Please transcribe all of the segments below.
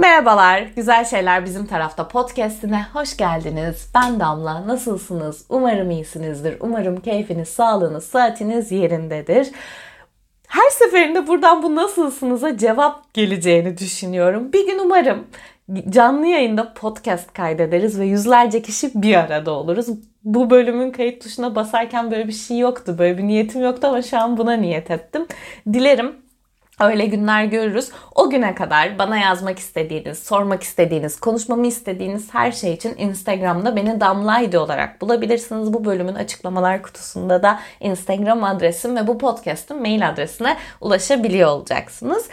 Merhabalar, Güzel Şeyler Bizim Tarafta podcastine hoş geldiniz. Ben Damla, nasılsınız? Umarım iyisinizdir. Umarım keyfiniz, sağlığınız, saatiniz yerindedir. Her seferinde buradan bu nasılsınıza cevap geleceğini düşünüyorum. Bir gün umarım canlı yayında podcast kaydederiz ve yüzlerce kişi bir arada oluruz. Bu bölümün kayıt tuşuna basarken böyle bir şey yoktu. Böyle bir niyetim yoktu ama şu an buna niyet ettim. Dilerim Öyle günler görürüz. O güne kadar bana yazmak istediğiniz, sormak istediğiniz, konuşmamı istediğiniz her şey için Instagram'da beni Damlaydı olarak bulabilirsiniz. Bu bölümün açıklamalar kutusunda da Instagram adresim ve bu podcast'ın mail adresine ulaşabiliyor olacaksınız.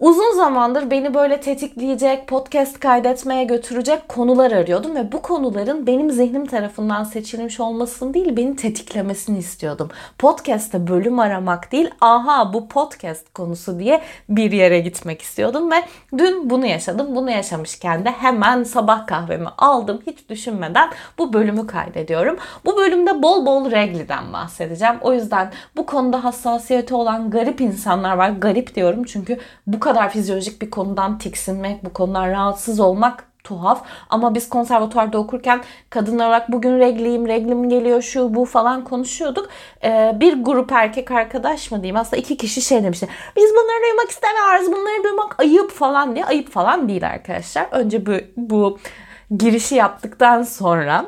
Uzun zamandır beni böyle tetikleyecek, podcast kaydetmeye götürecek konular arıyordum ve bu konuların benim zihnim tarafından seçilmiş olmasını değil, beni tetiklemesini istiyordum. Podcast'te bölüm aramak değil, aha bu podcast konusu diye bir yere gitmek istiyordum ve dün bunu yaşadım. Bunu yaşamışken de hemen sabah kahvemi aldım. Hiç düşünmeden bu bölümü kaydediyorum. Bu bölümde bol bol regliden bahsedeceğim. O yüzden bu konuda hassasiyeti olan garip insanlar var. Garip diyorum çünkü bu kadar fizyolojik bir konudan tiksinmek, bu konudan rahatsız olmak tuhaf. Ama biz konservatuvarda okurken kadınlar olarak bugün regliyim, reglim geliyor şu bu falan konuşuyorduk. Ee, bir grup erkek arkadaş mı diyeyim aslında iki kişi şey demişti. Biz bunları duymak istemiyoruz, bunları duymak ayıp falan diye. Ayıp falan değil arkadaşlar. Önce bu, bu girişi yaptıktan sonra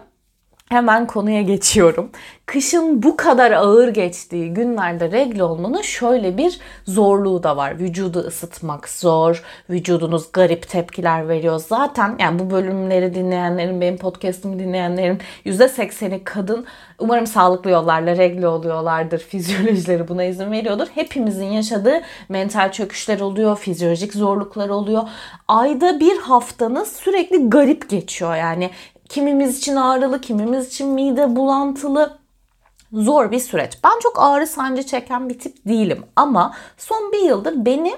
hemen konuya geçiyorum kışın bu kadar ağır geçtiği günlerde regle olmanın şöyle bir zorluğu da var. Vücudu ısıtmak zor, vücudunuz garip tepkiler veriyor. Zaten yani bu bölümleri dinleyenlerin, benim podcastımı dinleyenlerin %80'i kadın. Umarım sağlıklı yollarla regle oluyorlardır. Fizyolojileri buna izin veriyordur. Hepimizin yaşadığı mental çöküşler oluyor, fizyolojik zorluklar oluyor. Ayda bir haftanız sürekli garip geçiyor. Yani kimimiz için ağrılı, kimimiz için mide bulantılı zor bir süreç. Ben çok ağrı sancı çeken bir tip değilim ama son bir yıldır beni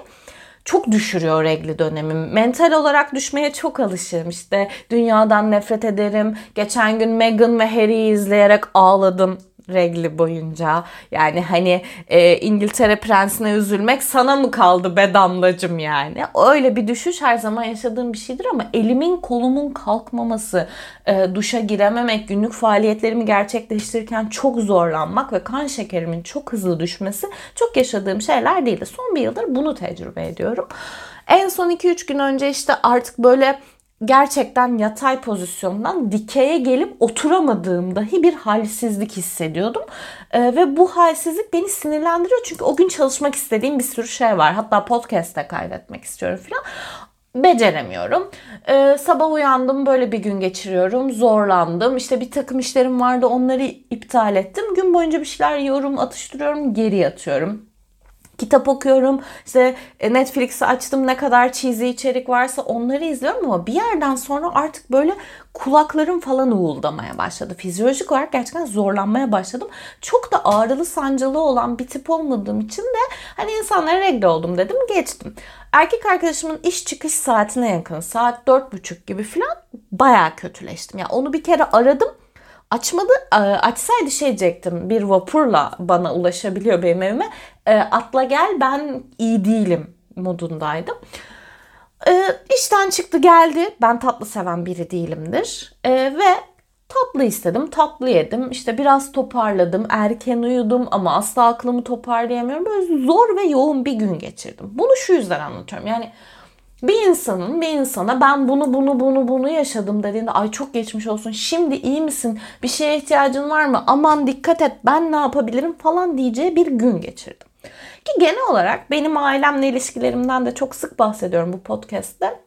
çok düşürüyor regli dönemim. Mental olarak düşmeye çok alışığım. İşte dünyadan nefret ederim. Geçen gün Meghan ve Harry'i izleyerek ağladım regli boyunca. Yani hani e, İngiltere prensine üzülmek sana mı kaldı be damlacım yani. Öyle bir düşüş her zaman yaşadığım bir şeydir ama elimin kolumun kalkmaması, e, duşa girememek, günlük faaliyetlerimi gerçekleştirirken çok zorlanmak ve kan şekerimin çok hızlı düşmesi çok yaşadığım şeyler değildi. Son bir yıldır bunu tecrübe ediyorum. En son 2-3 gün önce işte artık böyle gerçekten yatay pozisyondan dikeye gelip oturamadığım dahi bir halsizlik hissediyordum. Ee, ve bu halsizlik beni sinirlendiriyor çünkü o gün çalışmak istediğim bir sürü şey var. Hatta podcast'te kaydetmek istiyorum falan. Beceremiyorum. Ee, sabah uyandım böyle bir gün geçiriyorum. Zorlandım. İşte bir takım işlerim vardı onları iptal ettim. Gün boyunca bir şeyler yiyorum, atıştırıyorum, geri yatıyorum kitap okuyorum. İşte e, Netflix'i açtım ne kadar cheesy içerik varsa onları izliyorum ama bir yerden sonra artık böyle kulaklarım falan uğuldamaya başladı. Fizyolojik olarak gerçekten zorlanmaya başladım. Çok da ağrılı sancılı olan bir tip olmadığım için de hani insanlara regle oldum dedim geçtim. Erkek arkadaşımın iş çıkış saatine yakın saat 4.30 gibi falan bayağı kötüleştim. Yani onu bir kere aradım Açmadı. E, açsaydı şey diyecektim. Bir vapurla bana ulaşabiliyor benim evime. E, atla gel ben iyi değilim modundaydım. E, işten çıktı geldi. Ben tatlı seven biri değilimdir. Ve tatlı istedim. Tatlı yedim. İşte biraz toparladım. Erken uyudum ama asla aklımı toparlayamıyorum. Böyle zor ve yoğun bir gün geçirdim. Bunu şu yüzden anlatıyorum. Yani bir insanın bir insana ben bunu bunu bunu bunu yaşadım dediğinde ay çok geçmiş olsun şimdi iyi misin bir şeye ihtiyacın var mı aman dikkat et ben ne yapabilirim falan diyeceği bir gün geçirdim. Ki genel olarak benim ailemle ilişkilerimden de çok sık bahsediyorum bu podcast'te.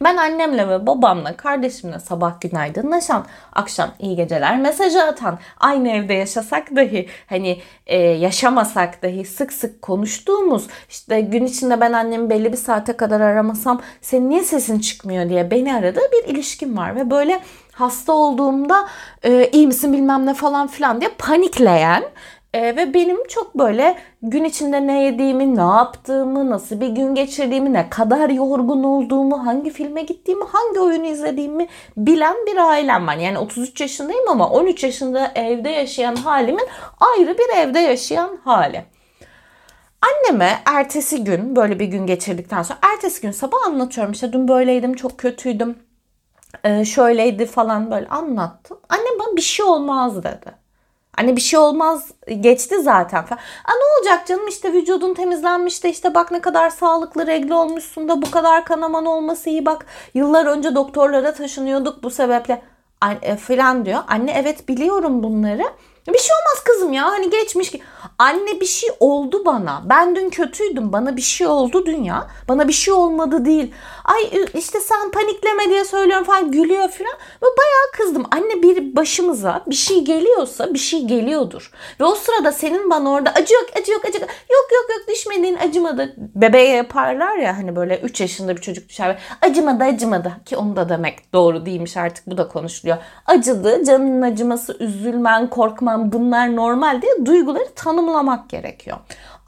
Ben annemle ve babamla, kardeşimle sabah günaydınlaşan, akşam iyi geceler mesajı atan, aynı evde yaşasak dahi, hani e, yaşamasak dahi sık sık konuştuğumuz, işte gün içinde ben annemi belli bir saate kadar aramasam senin niye sesin çıkmıyor diye beni aradığı bir ilişkim var ve böyle hasta olduğumda e, iyi misin bilmem ne falan filan diye panikleyen ee, ve benim çok böyle gün içinde ne yediğimi, ne yaptığımı, nasıl bir gün geçirdiğimi, ne kadar yorgun olduğumu, hangi filme gittiğimi, hangi oyunu izlediğimi bilen bir ailem var. Yani 33 yaşındayım ama 13 yaşında evde yaşayan halimin ayrı bir evde yaşayan hali. Anneme ertesi gün böyle bir gün geçirdikten sonra ertesi gün sabah anlatıyorum. İşte dün böyleydim çok kötüydüm. Ee, şöyleydi falan böyle anlattım. Annem bana bir şey olmaz dedi. Anne bir şey olmaz geçti zaten. Aa, ne olacak canım işte vücudun temizlenmiş de işte bak ne kadar sağlıklı regli olmuşsun da bu kadar kanaman olması iyi bak. Yıllar önce doktorlara taşınıyorduk bu sebeple e, falan diyor. Anne evet biliyorum bunları. Bir şey olmaz kızım ya hani geçmiş ki. Anne bir şey oldu bana. Ben dün kötüydüm. Bana bir şey oldu dünya. Bana bir şey olmadı değil. Ay işte sen panikleme diye söylüyorum falan gülüyor falan. Ve bayağı kızdım. Anne bir başımıza bir şey geliyorsa bir şey geliyordur. Ve o sırada senin bana orada acı yok acı yok acı yok. Yok yok yok düşmediğin acımadı. Bebeğe yaparlar ya hani böyle 3 yaşında bir çocuk düşer. Acımadı acımadı. Ki onu da demek doğru değilmiş artık bu da konuşuluyor. Acıdı canının acıması üzülmen korkman bunlar normal diye duyguları tanımlamak gerekiyor.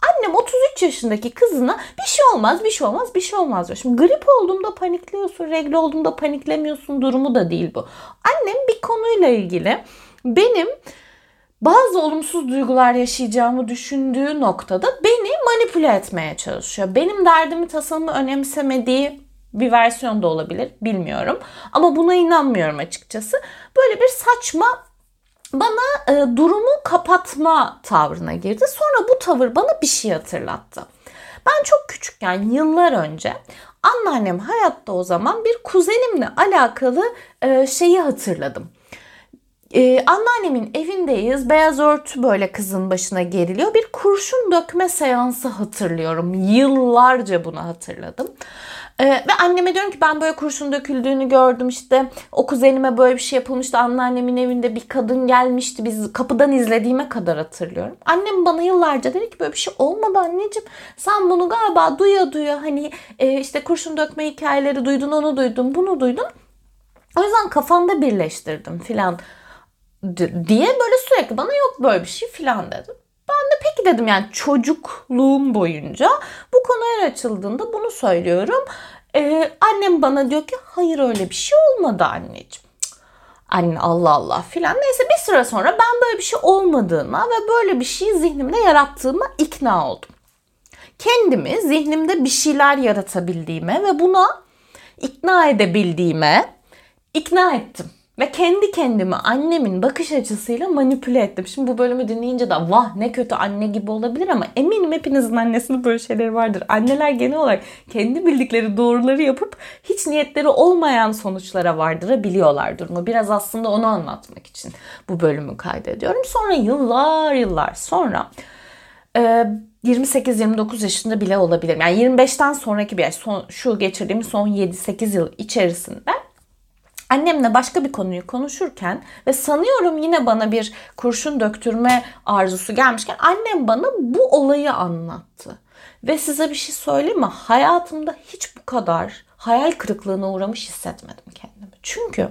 Annem 33 yaşındaki kızına bir şey olmaz, bir şey olmaz, bir şey olmaz diyor. Şimdi grip olduğumda panikliyorsun, regl olduğumda paniklemiyorsun durumu da değil bu. Annem bir konuyla ilgili benim bazı olumsuz duygular yaşayacağımı düşündüğü noktada beni manipüle etmeye çalışıyor. Benim derdimi tasamı önemsemediği bir versiyon da olabilir bilmiyorum. Ama buna inanmıyorum açıkçası. Böyle bir saçma bana e, durumu kapatma tavrına girdi. Sonra bu tavır bana bir şey hatırlattı. Ben çok küçükken yıllar önce anneannem hayatta o zaman bir kuzenimle alakalı e, şeyi hatırladım. Ee, anneannemin evindeyiz. Beyaz örtü böyle kızın başına geriliyor. Bir kurşun dökme seansı hatırlıyorum. Yıllarca bunu hatırladım. Ee, ve anneme diyorum ki ben böyle kurşun döküldüğünü gördüm işte o kuzenime böyle bir şey yapılmıştı anneannemin evinde bir kadın gelmişti biz kapıdan izlediğime kadar hatırlıyorum. Annem bana yıllarca dedi ki böyle bir şey olmadı anneciğim sen bunu galiba duya duya hani e, işte kurşun dökme hikayeleri duydun onu duydun bunu duydun. O yüzden kafanda birleştirdim filan diye böyle sürekli bana yok böyle bir şey filan dedim. Ben de peki dedim yani çocukluğum boyunca bu konu her açıldığında bunu söylüyorum. Ee, annem bana diyor ki hayır öyle bir şey olmadı anneciğim. Anne Allah Allah filan. Neyse bir süre sonra ben böyle bir şey olmadığına ve böyle bir şeyi zihnimde yarattığıma ikna oldum. Kendimi zihnimde bir şeyler yaratabildiğime ve buna ikna edebildiğime ikna ettim. Ve kendi kendimi annemin bakış açısıyla manipüle ettim. Şimdi bu bölümü dinleyince de vah ne kötü anne gibi olabilir ama eminim hepinizin annesinin böyle şeyleri vardır. Anneler genel olarak kendi bildikleri doğruları yapıp hiç niyetleri olmayan sonuçlara vardırabiliyorlar durumu. Biraz aslında onu anlatmak için bu bölümü kaydediyorum. Sonra yıllar yıllar sonra 28-29 yaşında bile olabilirim. Yani 25'ten sonraki bir yaş, son, şu geçirdiğim son 7-8 yıl içerisinde Annemle başka bir konuyu konuşurken ve sanıyorum yine bana bir kurşun döktürme arzusu gelmişken annem bana bu olayı anlattı. Ve size bir şey söyleyeyim mi? Hayatımda hiç bu kadar hayal kırıklığına uğramış hissetmedim kendimi. Çünkü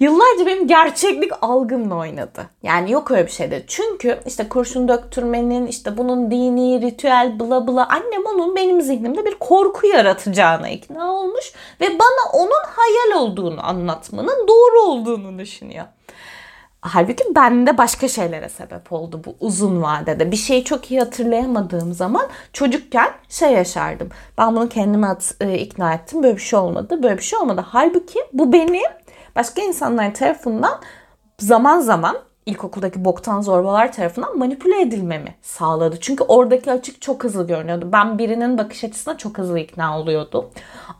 yıllarca benim gerçeklik algımla oynadı. Yani yok öyle bir şeydi. Çünkü işte kurşun döktürmenin, işte bunun dini, ritüel, bla bla annem onun benim zihnimde bir korku yaratacağına ikna olmuş ve bana onun hayal olduğunu anlatmanın doğru olduğunu düşünüyor. Halbuki bende başka şeylere sebep oldu bu uzun vadede. Bir şeyi çok iyi hatırlayamadığım zaman çocukken şey yaşardım. Ben bunu kendime at, e, ikna ettim. Böyle bir şey olmadı. Böyle bir şey olmadı. Halbuki bu benim başka insanlar tarafından zaman zaman ilkokuldaki boktan zorbalar tarafından manipüle edilmemi sağladı. Çünkü oradaki açık çok hızlı görünüyordu. Ben birinin bakış açısına çok hızlı ikna oluyordum.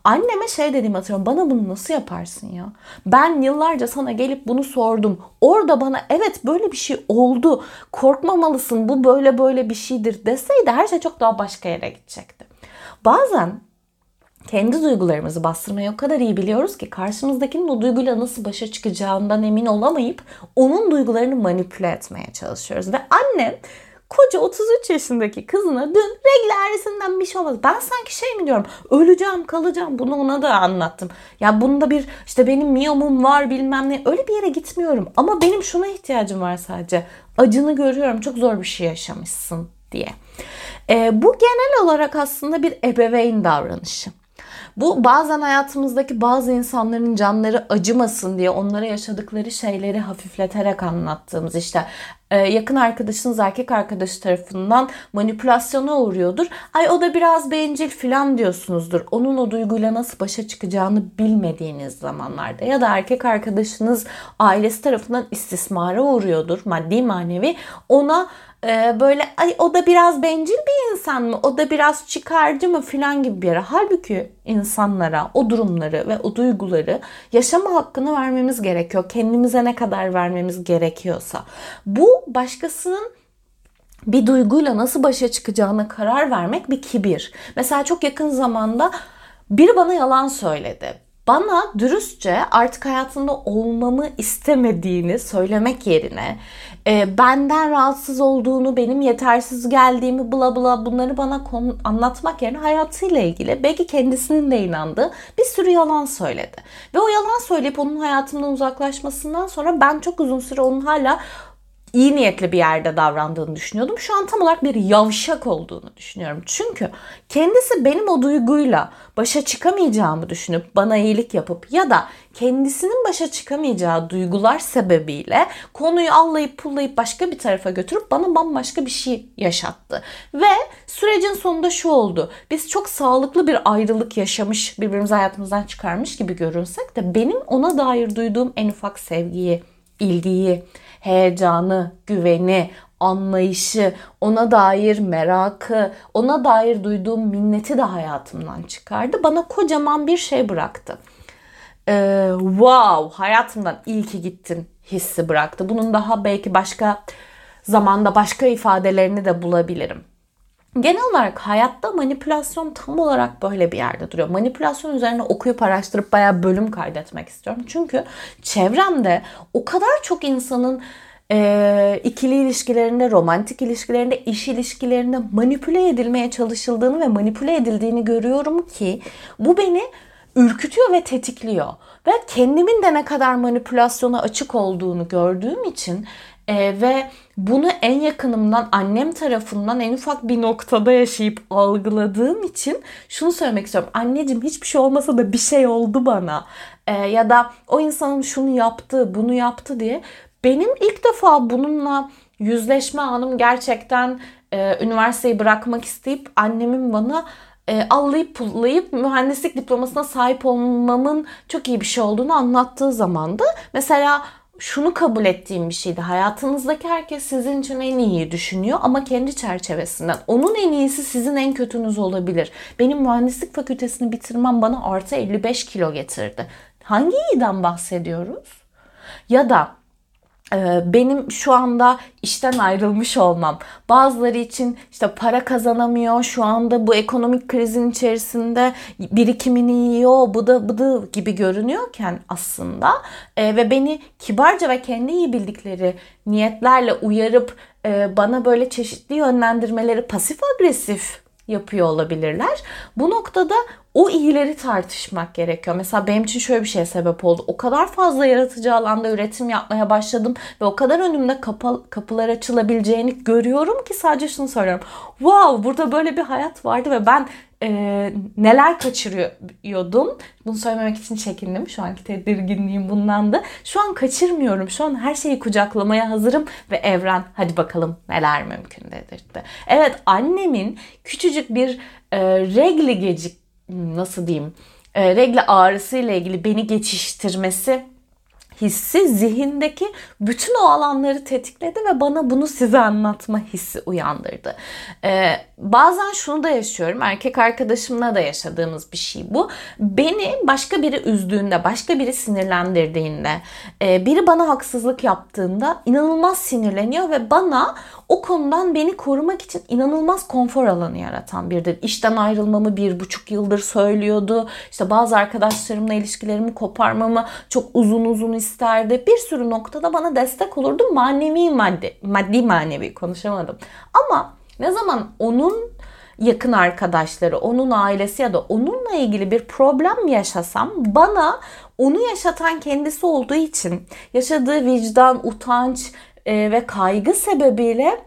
Anneme şey dediğimi hatırlıyorum. Bana bunu nasıl yaparsın ya? Ben yıllarca sana gelip bunu sordum. Orada bana evet böyle bir şey oldu. Korkmamalısın bu böyle böyle bir şeydir deseydi her şey çok daha başka yere gidecekti. Bazen kendi duygularımızı bastırmayı o kadar iyi biliyoruz ki karşımızdakinin o duyguyla nasıl başa çıkacağından emin olamayıp onun duygularını manipüle etmeye çalışıyoruz. Ve annem koca 33 yaşındaki kızına dün regl bir şey olmaz. Ben sanki şey mi diyorum öleceğim kalacağım bunu ona da anlattım. Ya bunda bir işte benim miyomum var bilmem ne öyle bir yere gitmiyorum. Ama benim şuna ihtiyacım var sadece. Acını görüyorum çok zor bir şey yaşamışsın diye. E, bu genel olarak aslında bir ebeveyn davranışı. Bu bazen hayatımızdaki bazı insanların canları acımasın diye onlara yaşadıkları şeyleri hafifleterek anlattığımız işte e, yakın arkadaşınız erkek arkadaşı tarafından manipülasyona uğruyordur. Ay o da biraz bencil falan diyorsunuzdur. Onun o duyguyla nasıl başa çıkacağını bilmediğiniz zamanlarda ya da erkek arkadaşınız ailesi tarafından istismara uğruyordur maddi manevi. Ona e, böyle ay o da biraz bencil bir insan mı? O da biraz çıkarcı mı filan gibi bir yere. Halbuki insanlara o durumları ve o duyguları yaşama hakkını vermemiz gerekiyor. Kendimize ne kadar vermemiz gerekiyorsa. Bu başkasının bir duyguyla nasıl başa çıkacağına karar vermek bir kibir. Mesela çok yakın zamanda biri bana yalan söyledi bana dürüstçe artık hayatında olmamı istemediğini söylemek yerine e, benden rahatsız olduğunu, benim yetersiz geldiğimi bla bla bunları bana konu, anlatmak yerine hayatıyla ilgili belki kendisinin de inandığı bir sürü yalan söyledi. Ve o yalan söyleyip onun hayatımdan uzaklaşmasından sonra ben çok uzun süre onun hala iyi niyetli bir yerde davrandığını düşünüyordum. Şu an tam olarak bir yavşak olduğunu düşünüyorum. Çünkü kendisi benim o duyguyla başa çıkamayacağımı düşünüp bana iyilik yapıp ya da kendisinin başa çıkamayacağı duygular sebebiyle konuyu allayıp pullayıp başka bir tarafa götürüp bana bambaşka bir şey yaşattı. Ve sürecin sonunda şu oldu. Biz çok sağlıklı bir ayrılık yaşamış, birbirimizi hayatımızdan çıkarmış gibi görünsek de benim ona dair duyduğum en ufak sevgiyi, ilgiyi, heyecanı, güveni, anlayışı, ona dair merakı, ona dair duyduğum minneti de hayatımdan çıkardı. Bana kocaman bir şey bıraktı. Ee, wow, hayatımdan iyi ki gittin hissi bıraktı. Bunun daha belki başka zamanda başka ifadelerini de bulabilirim. Genel olarak hayatta manipülasyon tam olarak böyle bir yerde duruyor. Manipülasyon üzerine okuyup araştırıp bayağı bölüm kaydetmek istiyorum. Çünkü çevremde o kadar çok insanın e, ikili ilişkilerinde, romantik ilişkilerinde, iş ilişkilerinde manipüle edilmeye çalışıldığını ve manipüle edildiğini görüyorum ki bu beni ürkütüyor ve tetikliyor. Ve kendimin de ne kadar manipülasyona açık olduğunu gördüğüm için e, ve bunu en yakınımdan annem tarafından en ufak bir noktada yaşayıp algıladığım için şunu söylemek istiyorum. Anneciğim hiçbir şey olmasa da bir şey oldu bana. E, ya da o insanın şunu yaptı, bunu yaptı diye. Benim ilk defa bununla yüzleşme anım gerçekten e, üniversiteyi bırakmak isteyip annemin bana e, allayıp pullayıp mühendislik diplomasına sahip olmamın çok iyi bir şey olduğunu anlattığı zamandı. Mesela şunu kabul ettiğim bir şeydi. Hayatınızdaki herkes sizin için en iyiyi düşünüyor ama kendi çerçevesinden. Onun en iyisi sizin en kötünüz olabilir. Benim mühendislik fakültesini bitirmem bana artı 55 kilo getirdi. Hangi iyiden bahsediyoruz? Ya da benim şu anda işten ayrılmış olmam. Bazıları için işte para kazanamıyor. Şu anda bu ekonomik krizin içerisinde birikimini yiyor. Bu da bu da gibi görünüyorken aslında e, ve beni kibarca ve kendi iyi bildikleri niyetlerle uyarıp e, bana böyle çeşitli yönlendirmeleri pasif agresif yapıyor olabilirler. Bu noktada o iyileri tartışmak gerekiyor. Mesela benim için şöyle bir şey sebep oldu. O kadar fazla yaratıcı alanda üretim yapmaya başladım ve o kadar önümde kapı, kapılar açılabileceğini görüyorum ki sadece şunu söylüyorum. Wow burada böyle bir hayat vardı ve ben e, neler kaçırıyordum. Bunu söylememek için çekindim. Şu anki tedirginliğim bundandı. Şu an kaçırmıyorum. Şu an her şeyi kucaklamaya hazırım ve evren hadi bakalım neler mümkün dedirtti. Evet annemin küçücük bir e, regli gecik nasıl diyeyim e, regle ağrısı ile ilgili beni geçiştirmesi hissi zihindeki bütün o alanları tetikledi ve bana bunu size anlatma hissi uyandırdı. Ee, bazen şunu da yaşıyorum. Erkek arkadaşımla da yaşadığımız bir şey bu. Beni başka biri üzdüğünde, başka biri sinirlendirdiğinde, e, biri bana haksızlık yaptığında inanılmaz sinirleniyor ve bana o konudan beni korumak için inanılmaz konfor alanı yaratan biridir. İşten ayrılmamı bir buçuk yıldır söylüyordu. İşte bazı arkadaşlarımla ilişkilerimi koparmamı çok uzun uzun isterdi. Bir sürü noktada bana destek olurdu. Manevi maddi, maddi manevi konuşamadım. Ama ne zaman onun yakın arkadaşları, onun ailesi ya da onunla ilgili bir problem yaşasam bana onu yaşatan kendisi olduğu için yaşadığı vicdan, utanç e, ve kaygı sebebiyle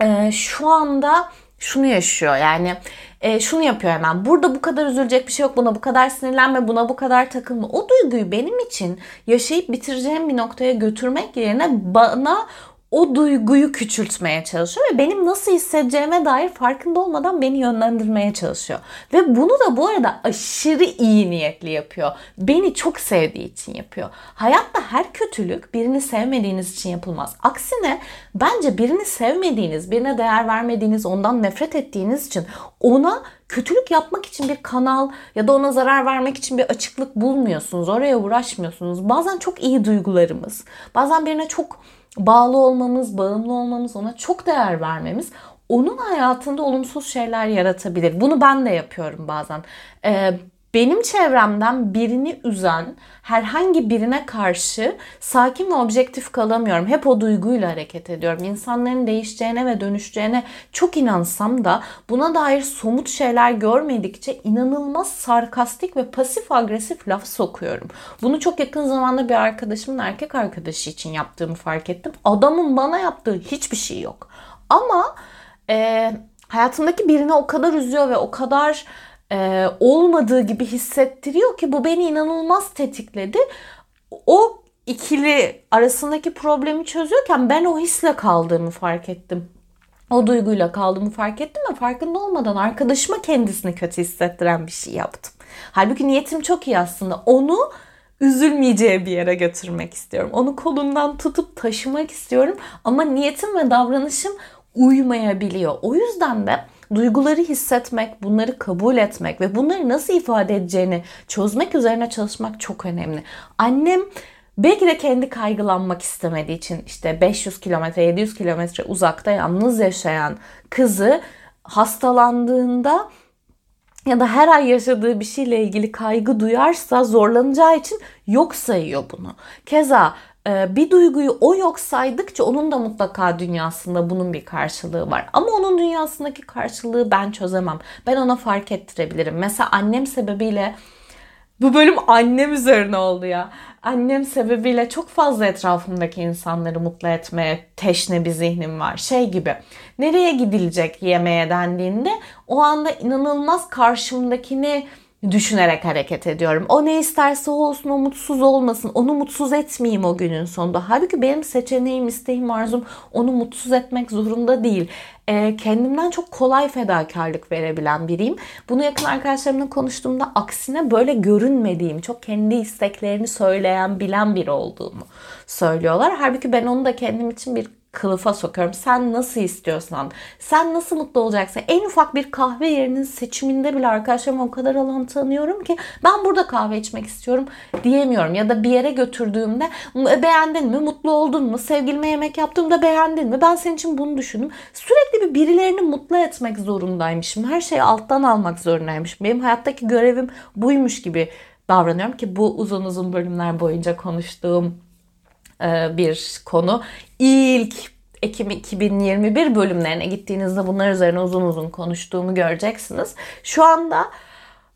e, şu anda şunu yaşıyor yani e, şunu yapıyor hemen. Burada bu kadar üzülecek bir şey yok. Buna bu kadar sinirlenme, buna bu kadar takılma. O duyguyu benim için yaşayıp bitireceğim bir noktaya götürmek yerine bana o duyguyu küçültmeye çalışıyor ve benim nasıl hissedeceğime dair farkında olmadan beni yönlendirmeye çalışıyor. Ve bunu da bu arada aşırı iyi niyetli yapıyor. Beni çok sevdiği için yapıyor. Hayatta her kötülük birini sevmediğiniz için yapılmaz. Aksine bence birini sevmediğiniz, birine değer vermediğiniz, ondan nefret ettiğiniz için ona kötülük yapmak için bir kanal ya da ona zarar vermek için bir açıklık bulmuyorsunuz. Oraya uğraşmıyorsunuz. Bazen çok iyi duygularımız, bazen birine çok bağlı olmamız, bağımlı olmamız, ona çok değer vermemiz onun hayatında olumsuz şeyler yaratabilir. Bunu ben de yapıyorum bazen. Ee, benim çevremden birini üzen herhangi birine karşı sakin ve objektif kalamıyorum. Hep o duyguyla hareket ediyorum. İnsanların değişeceğine ve dönüşeceğine çok inansam da buna dair somut şeyler görmedikçe inanılmaz sarkastik ve pasif agresif laf sokuyorum. Bunu çok yakın zamanda bir arkadaşımın erkek arkadaşı için yaptığımı fark ettim. Adamın bana yaptığı hiçbir şey yok. Ama e, hayatımdaki birini o kadar üzüyor ve o kadar e, olmadığı gibi hissettiriyor ki bu beni inanılmaz tetikledi. O ikili arasındaki problemi çözüyorken ben o hisle kaldığımı fark ettim. O duyguyla kaldığımı fark ettim ve farkında olmadan arkadaşıma kendisini kötü hissettiren bir şey yaptım. Halbuki niyetim çok iyi aslında. Onu üzülmeyeceği bir yere götürmek istiyorum. Onu kolundan tutup taşımak istiyorum ama niyetim ve davranışım uymayabiliyor. O yüzden de duyguları hissetmek, bunları kabul etmek ve bunları nasıl ifade edeceğini çözmek üzerine çalışmak çok önemli. Annem belki de kendi kaygılanmak istemediği için işte 500 kilometre, 700 kilometre uzakta yalnız yaşayan kızı hastalandığında ya da her ay yaşadığı bir şeyle ilgili kaygı duyarsa zorlanacağı için yok sayıyor bunu. Keza bir duyguyu o yok saydıkça onun da mutlaka dünyasında bunun bir karşılığı var. Ama onun dünyasındaki karşılığı ben çözemem. Ben ona fark ettirebilirim. Mesela annem sebebiyle bu bölüm annem üzerine oldu ya. Annem sebebiyle çok fazla etrafımdaki insanları mutlu etmeye teşne bir zihnim var. Şey gibi nereye gidilecek yemeğe dendiğinde o anda inanılmaz karşımdakini düşünerek hareket ediyorum. O ne isterse olsun, o mutsuz olmasın, onu mutsuz etmeyeyim o günün sonunda. Halbuki benim seçeneğim, isteğim, arzum onu mutsuz etmek zorunda değil. E, kendimden çok kolay fedakarlık verebilen biriyim. Bunu yakın arkadaşlarımla konuştuğumda aksine böyle görünmediğim, çok kendi isteklerini söyleyen, bilen biri olduğumu söylüyorlar. Halbuki ben onu da kendim için bir kılıfa sokuyorum. Sen nasıl istiyorsan, sen nasıl mutlu olacaksın. En ufak bir kahve yerinin seçiminde bile arkadaşlarıma o kadar alan tanıyorum ki ben burada kahve içmek istiyorum diyemiyorum. Ya da bir yere götürdüğümde e, beğendin mi, mutlu oldun mu, sevgilime yemek yaptığımda beğendin mi, ben senin için bunu düşündüm. Sürekli bir birilerini mutlu etmek zorundaymışım. Her şeyi alttan almak zorundaymışım. Benim hayattaki görevim buymuş gibi davranıyorum ki bu uzun uzun bölümler boyunca konuştuğum bir konu. İlk Ekim 2021 bölümlerine gittiğinizde bunlar üzerine uzun uzun konuştuğumu göreceksiniz. Şu anda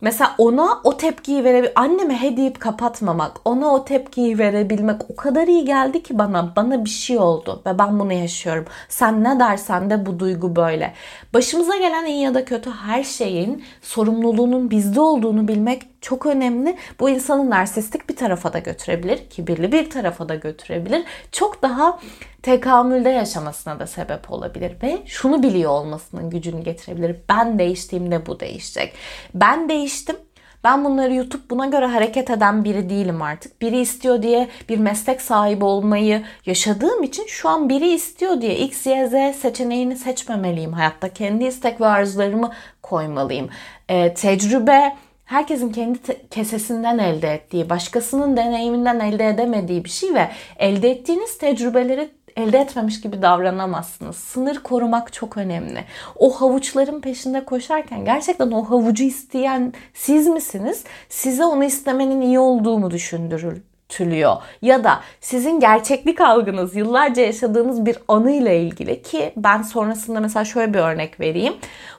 Mesela ona o tepkiyi verebil anneme he deyip kapatmamak, ona o tepkiyi verebilmek o kadar iyi geldi ki bana. Bana bir şey oldu ve ben bunu yaşıyorum. Sen ne dersen de bu duygu böyle. Başımıza gelen iyi ya da kötü her şeyin sorumluluğunun bizde olduğunu bilmek çok önemli. Bu insanı narsistik bir tarafa da götürebilir, kibirli bir tarafa da götürebilir. Çok daha tekamülde yaşamasına da sebep olabilir ve şunu biliyor olmasının gücünü getirebilir. Ben değiştiğimde bu değişecek. Ben değiştim. Ben bunları YouTube buna göre hareket eden biri değilim artık. Biri istiyor diye bir meslek sahibi olmayı yaşadığım için şu an biri istiyor diye X, Y, Z seçeneğini seçmemeliyim hayatta. Kendi istek ve arzularımı koymalıyım. Ee, tecrübe herkesin kendi kesesinden elde ettiği, başkasının deneyiminden elde edemediği bir şey ve elde ettiğiniz tecrübeleri elde etmemiş gibi davranamazsınız. Sınır korumak çok önemli. O havuçların peşinde koşarken gerçekten o havucu isteyen siz misiniz? Size onu istemenin iyi olduğunu düşündürür tülüyor. Ya da sizin gerçeklik algınız yıllarca yaşadığınız bir anıyla ilgili ki ben sonrasında mesela şöyle bir örnek vereyim.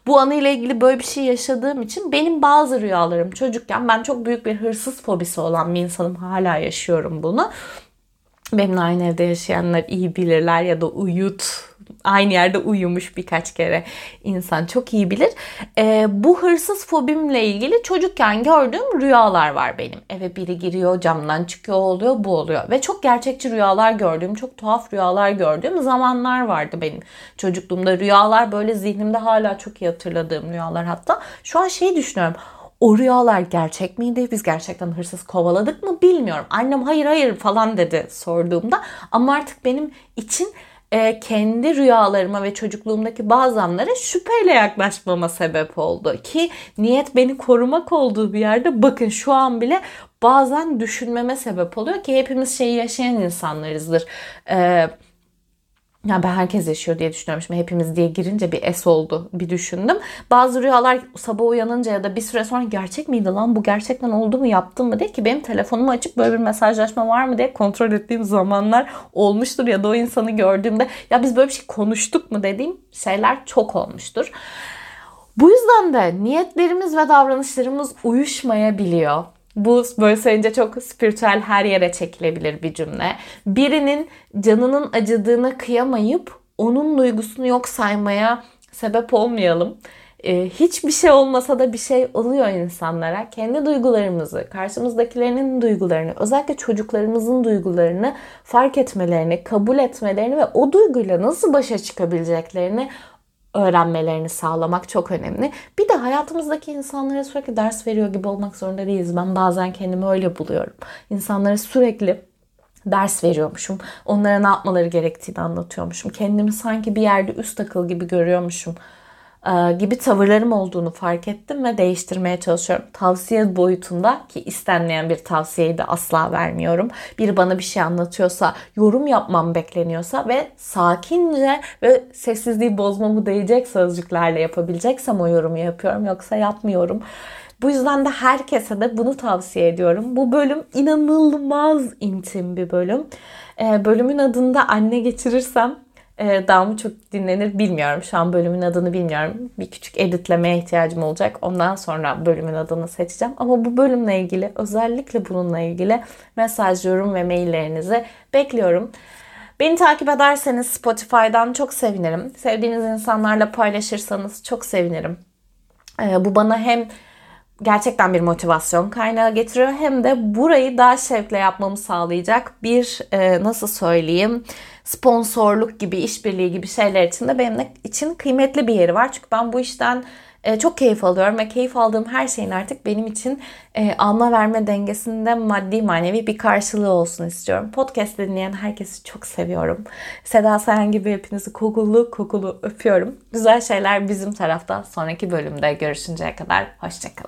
Bu anıyla ilgili böyle bir şey yaşadığım için benim bazı rüyalarım çocukken ben çok büyük bir hırsız fobisi olan bir insanım. Hala yaşıyorum bunu benimle aynı evde yaşayanlar iyi bilirler ya da uyut aynı yerde uyumuş birkaç kere insan çok iyi bilir. Ee, bu hırsız fobimle ilgili çocukken gördüğüm rüyalar var benim. Eve biri giriyor, camdan çıkıyor oluyor, bu oluyor. Ve çok gerçekçi rüyalar gördüğüm, çok tuhaf rüyalar gördüğüm zamanlar vardı benim çocukluğumda. Rüyalar böyle zihnimde hala çok iyi hatırladığım rüyalar hatta. Şu an şeyi düşünüyorum o rüyalar gerçek miydi? Biz gerçekten hırsız kovaladık mı bilmiyorum. Annem hayır hayır falan dedi sorduğumda. Ama artık benim için e, kendi rüyalarıma ve çocukluğumdaki bazı anlara şüpheyle yaklaşmama sebep oldu. Ki niyet beni korumak olduğu bir yerde bakın şu an bile bazen düşünmeme sebep oluyor ki hepimiz şeyi yaşayan insanlarızdır. Eee ya ben herkes yaşıyor diye düşünüyorum. Şimdi hepimiz diye girince bir es oldu bir düşündüm. Bazı rüyalar sabah uyanınca ya da bir süre sonra gerçek miydi lan bu gerçekten oldu mu yaptım mı diye ki benim telefonumu açıp böyle bir mesajlaşma var mı diye kontrol ettiğim zamanlar olmuştur. Ya da o insanı gördüğümde ya biz böyle bir şey konuştuk mu dediğim şeyler çok olmuştur. Bu yüzden de niyetlerimiz ve davranışlarımız uyuşmayabiliyor. Bu böyle söyleyince çok spiritüel her yere çekilebilir bir cümle. Birinin canının acıdığına kıyamayıp onun duygusunu yok saymaya sebep olmayalım. Ee, hiçbir şey olmasa da bir şey oluyor insanlara. Kendi duygularımızı, karşımızdakilerinin duygularını, özellikle çocuklarımızın duygularını fark etmelerini, kabul etmelerini ve o duyguyla nasıl başa çıkabileceklerini öğrenmelerini sağlamak çok önemli. Bir de hayatımızdaki insanlara sürekli ders veriyor gibi olmak zorunda değiliz. Ben bazen kendimi öyle buluyorum. İnsanlara sürekli ders veriyormuşum. Onlara ne yapmaları gerektiğini anlatıyormuşum. Kendimi sanki bir yerde üst akıl gibi görüyormuşum gibi tavırlarım olduğunu fark ettim ve değiştirmeye çalışıyorum. Tavsiye boyutunda ki istenmeyen bir tavsiyeyi de asla vermiyorum. Biri bana bir şey anlatıyorsa, yorum yapmam bekleniyorsa ve sakince ve sessizliği bozmamı değecek sözcüklerle yapabileceksem o yorumu yapıyorum yoksa yapmıyorum. Bu yüzden de herkese de bunu tavsiye ediyorum. Bu bölüm inanılmaz intim bir bölüm. Ee, bölümün adında anne geçirirsem e, daha mı çok dinlenir bilmiyorum. Şu an bölümün adını bilmiyorum. Bir küçük editlemeye ihtiyacım olacak. Ondan sonra bölümün adını seçeceğim. Ama bu bölümle ilgili özellikle bununla ilgili mesaj, yorum ve maillerinizi bekliyorum. Beni takip ederseniz Spotify'dan çok sevinirim. Sevdiğiniz insanlarla paylaşırsanız çok sevinirim. Ee, bu bana hem gerçekten bir motivasyon kaynağı getiriyor hem de burayı daha şevkle yapmamı sağlayacak bir e, nasıl söyleyeyim sponsorluk gibi işbirliği gibi şeyler için de benim için kıymetli bir yeri var. Çünkü ben bu işten e, çok keyif alıyorum ve keyif aldığım her şeyin artık benim için e, alma verme dengesinde maddi manevi bir karşılığı olsun istiyorum. Podcast dinleyen herkesi çok seviyorum. Seda Sayan gibi hepinizi kokulu kokulu öpüyorum. Güzel şeyler bizim tarafta. Sonraki bölümde görüşünceye kadar hoşçakalın.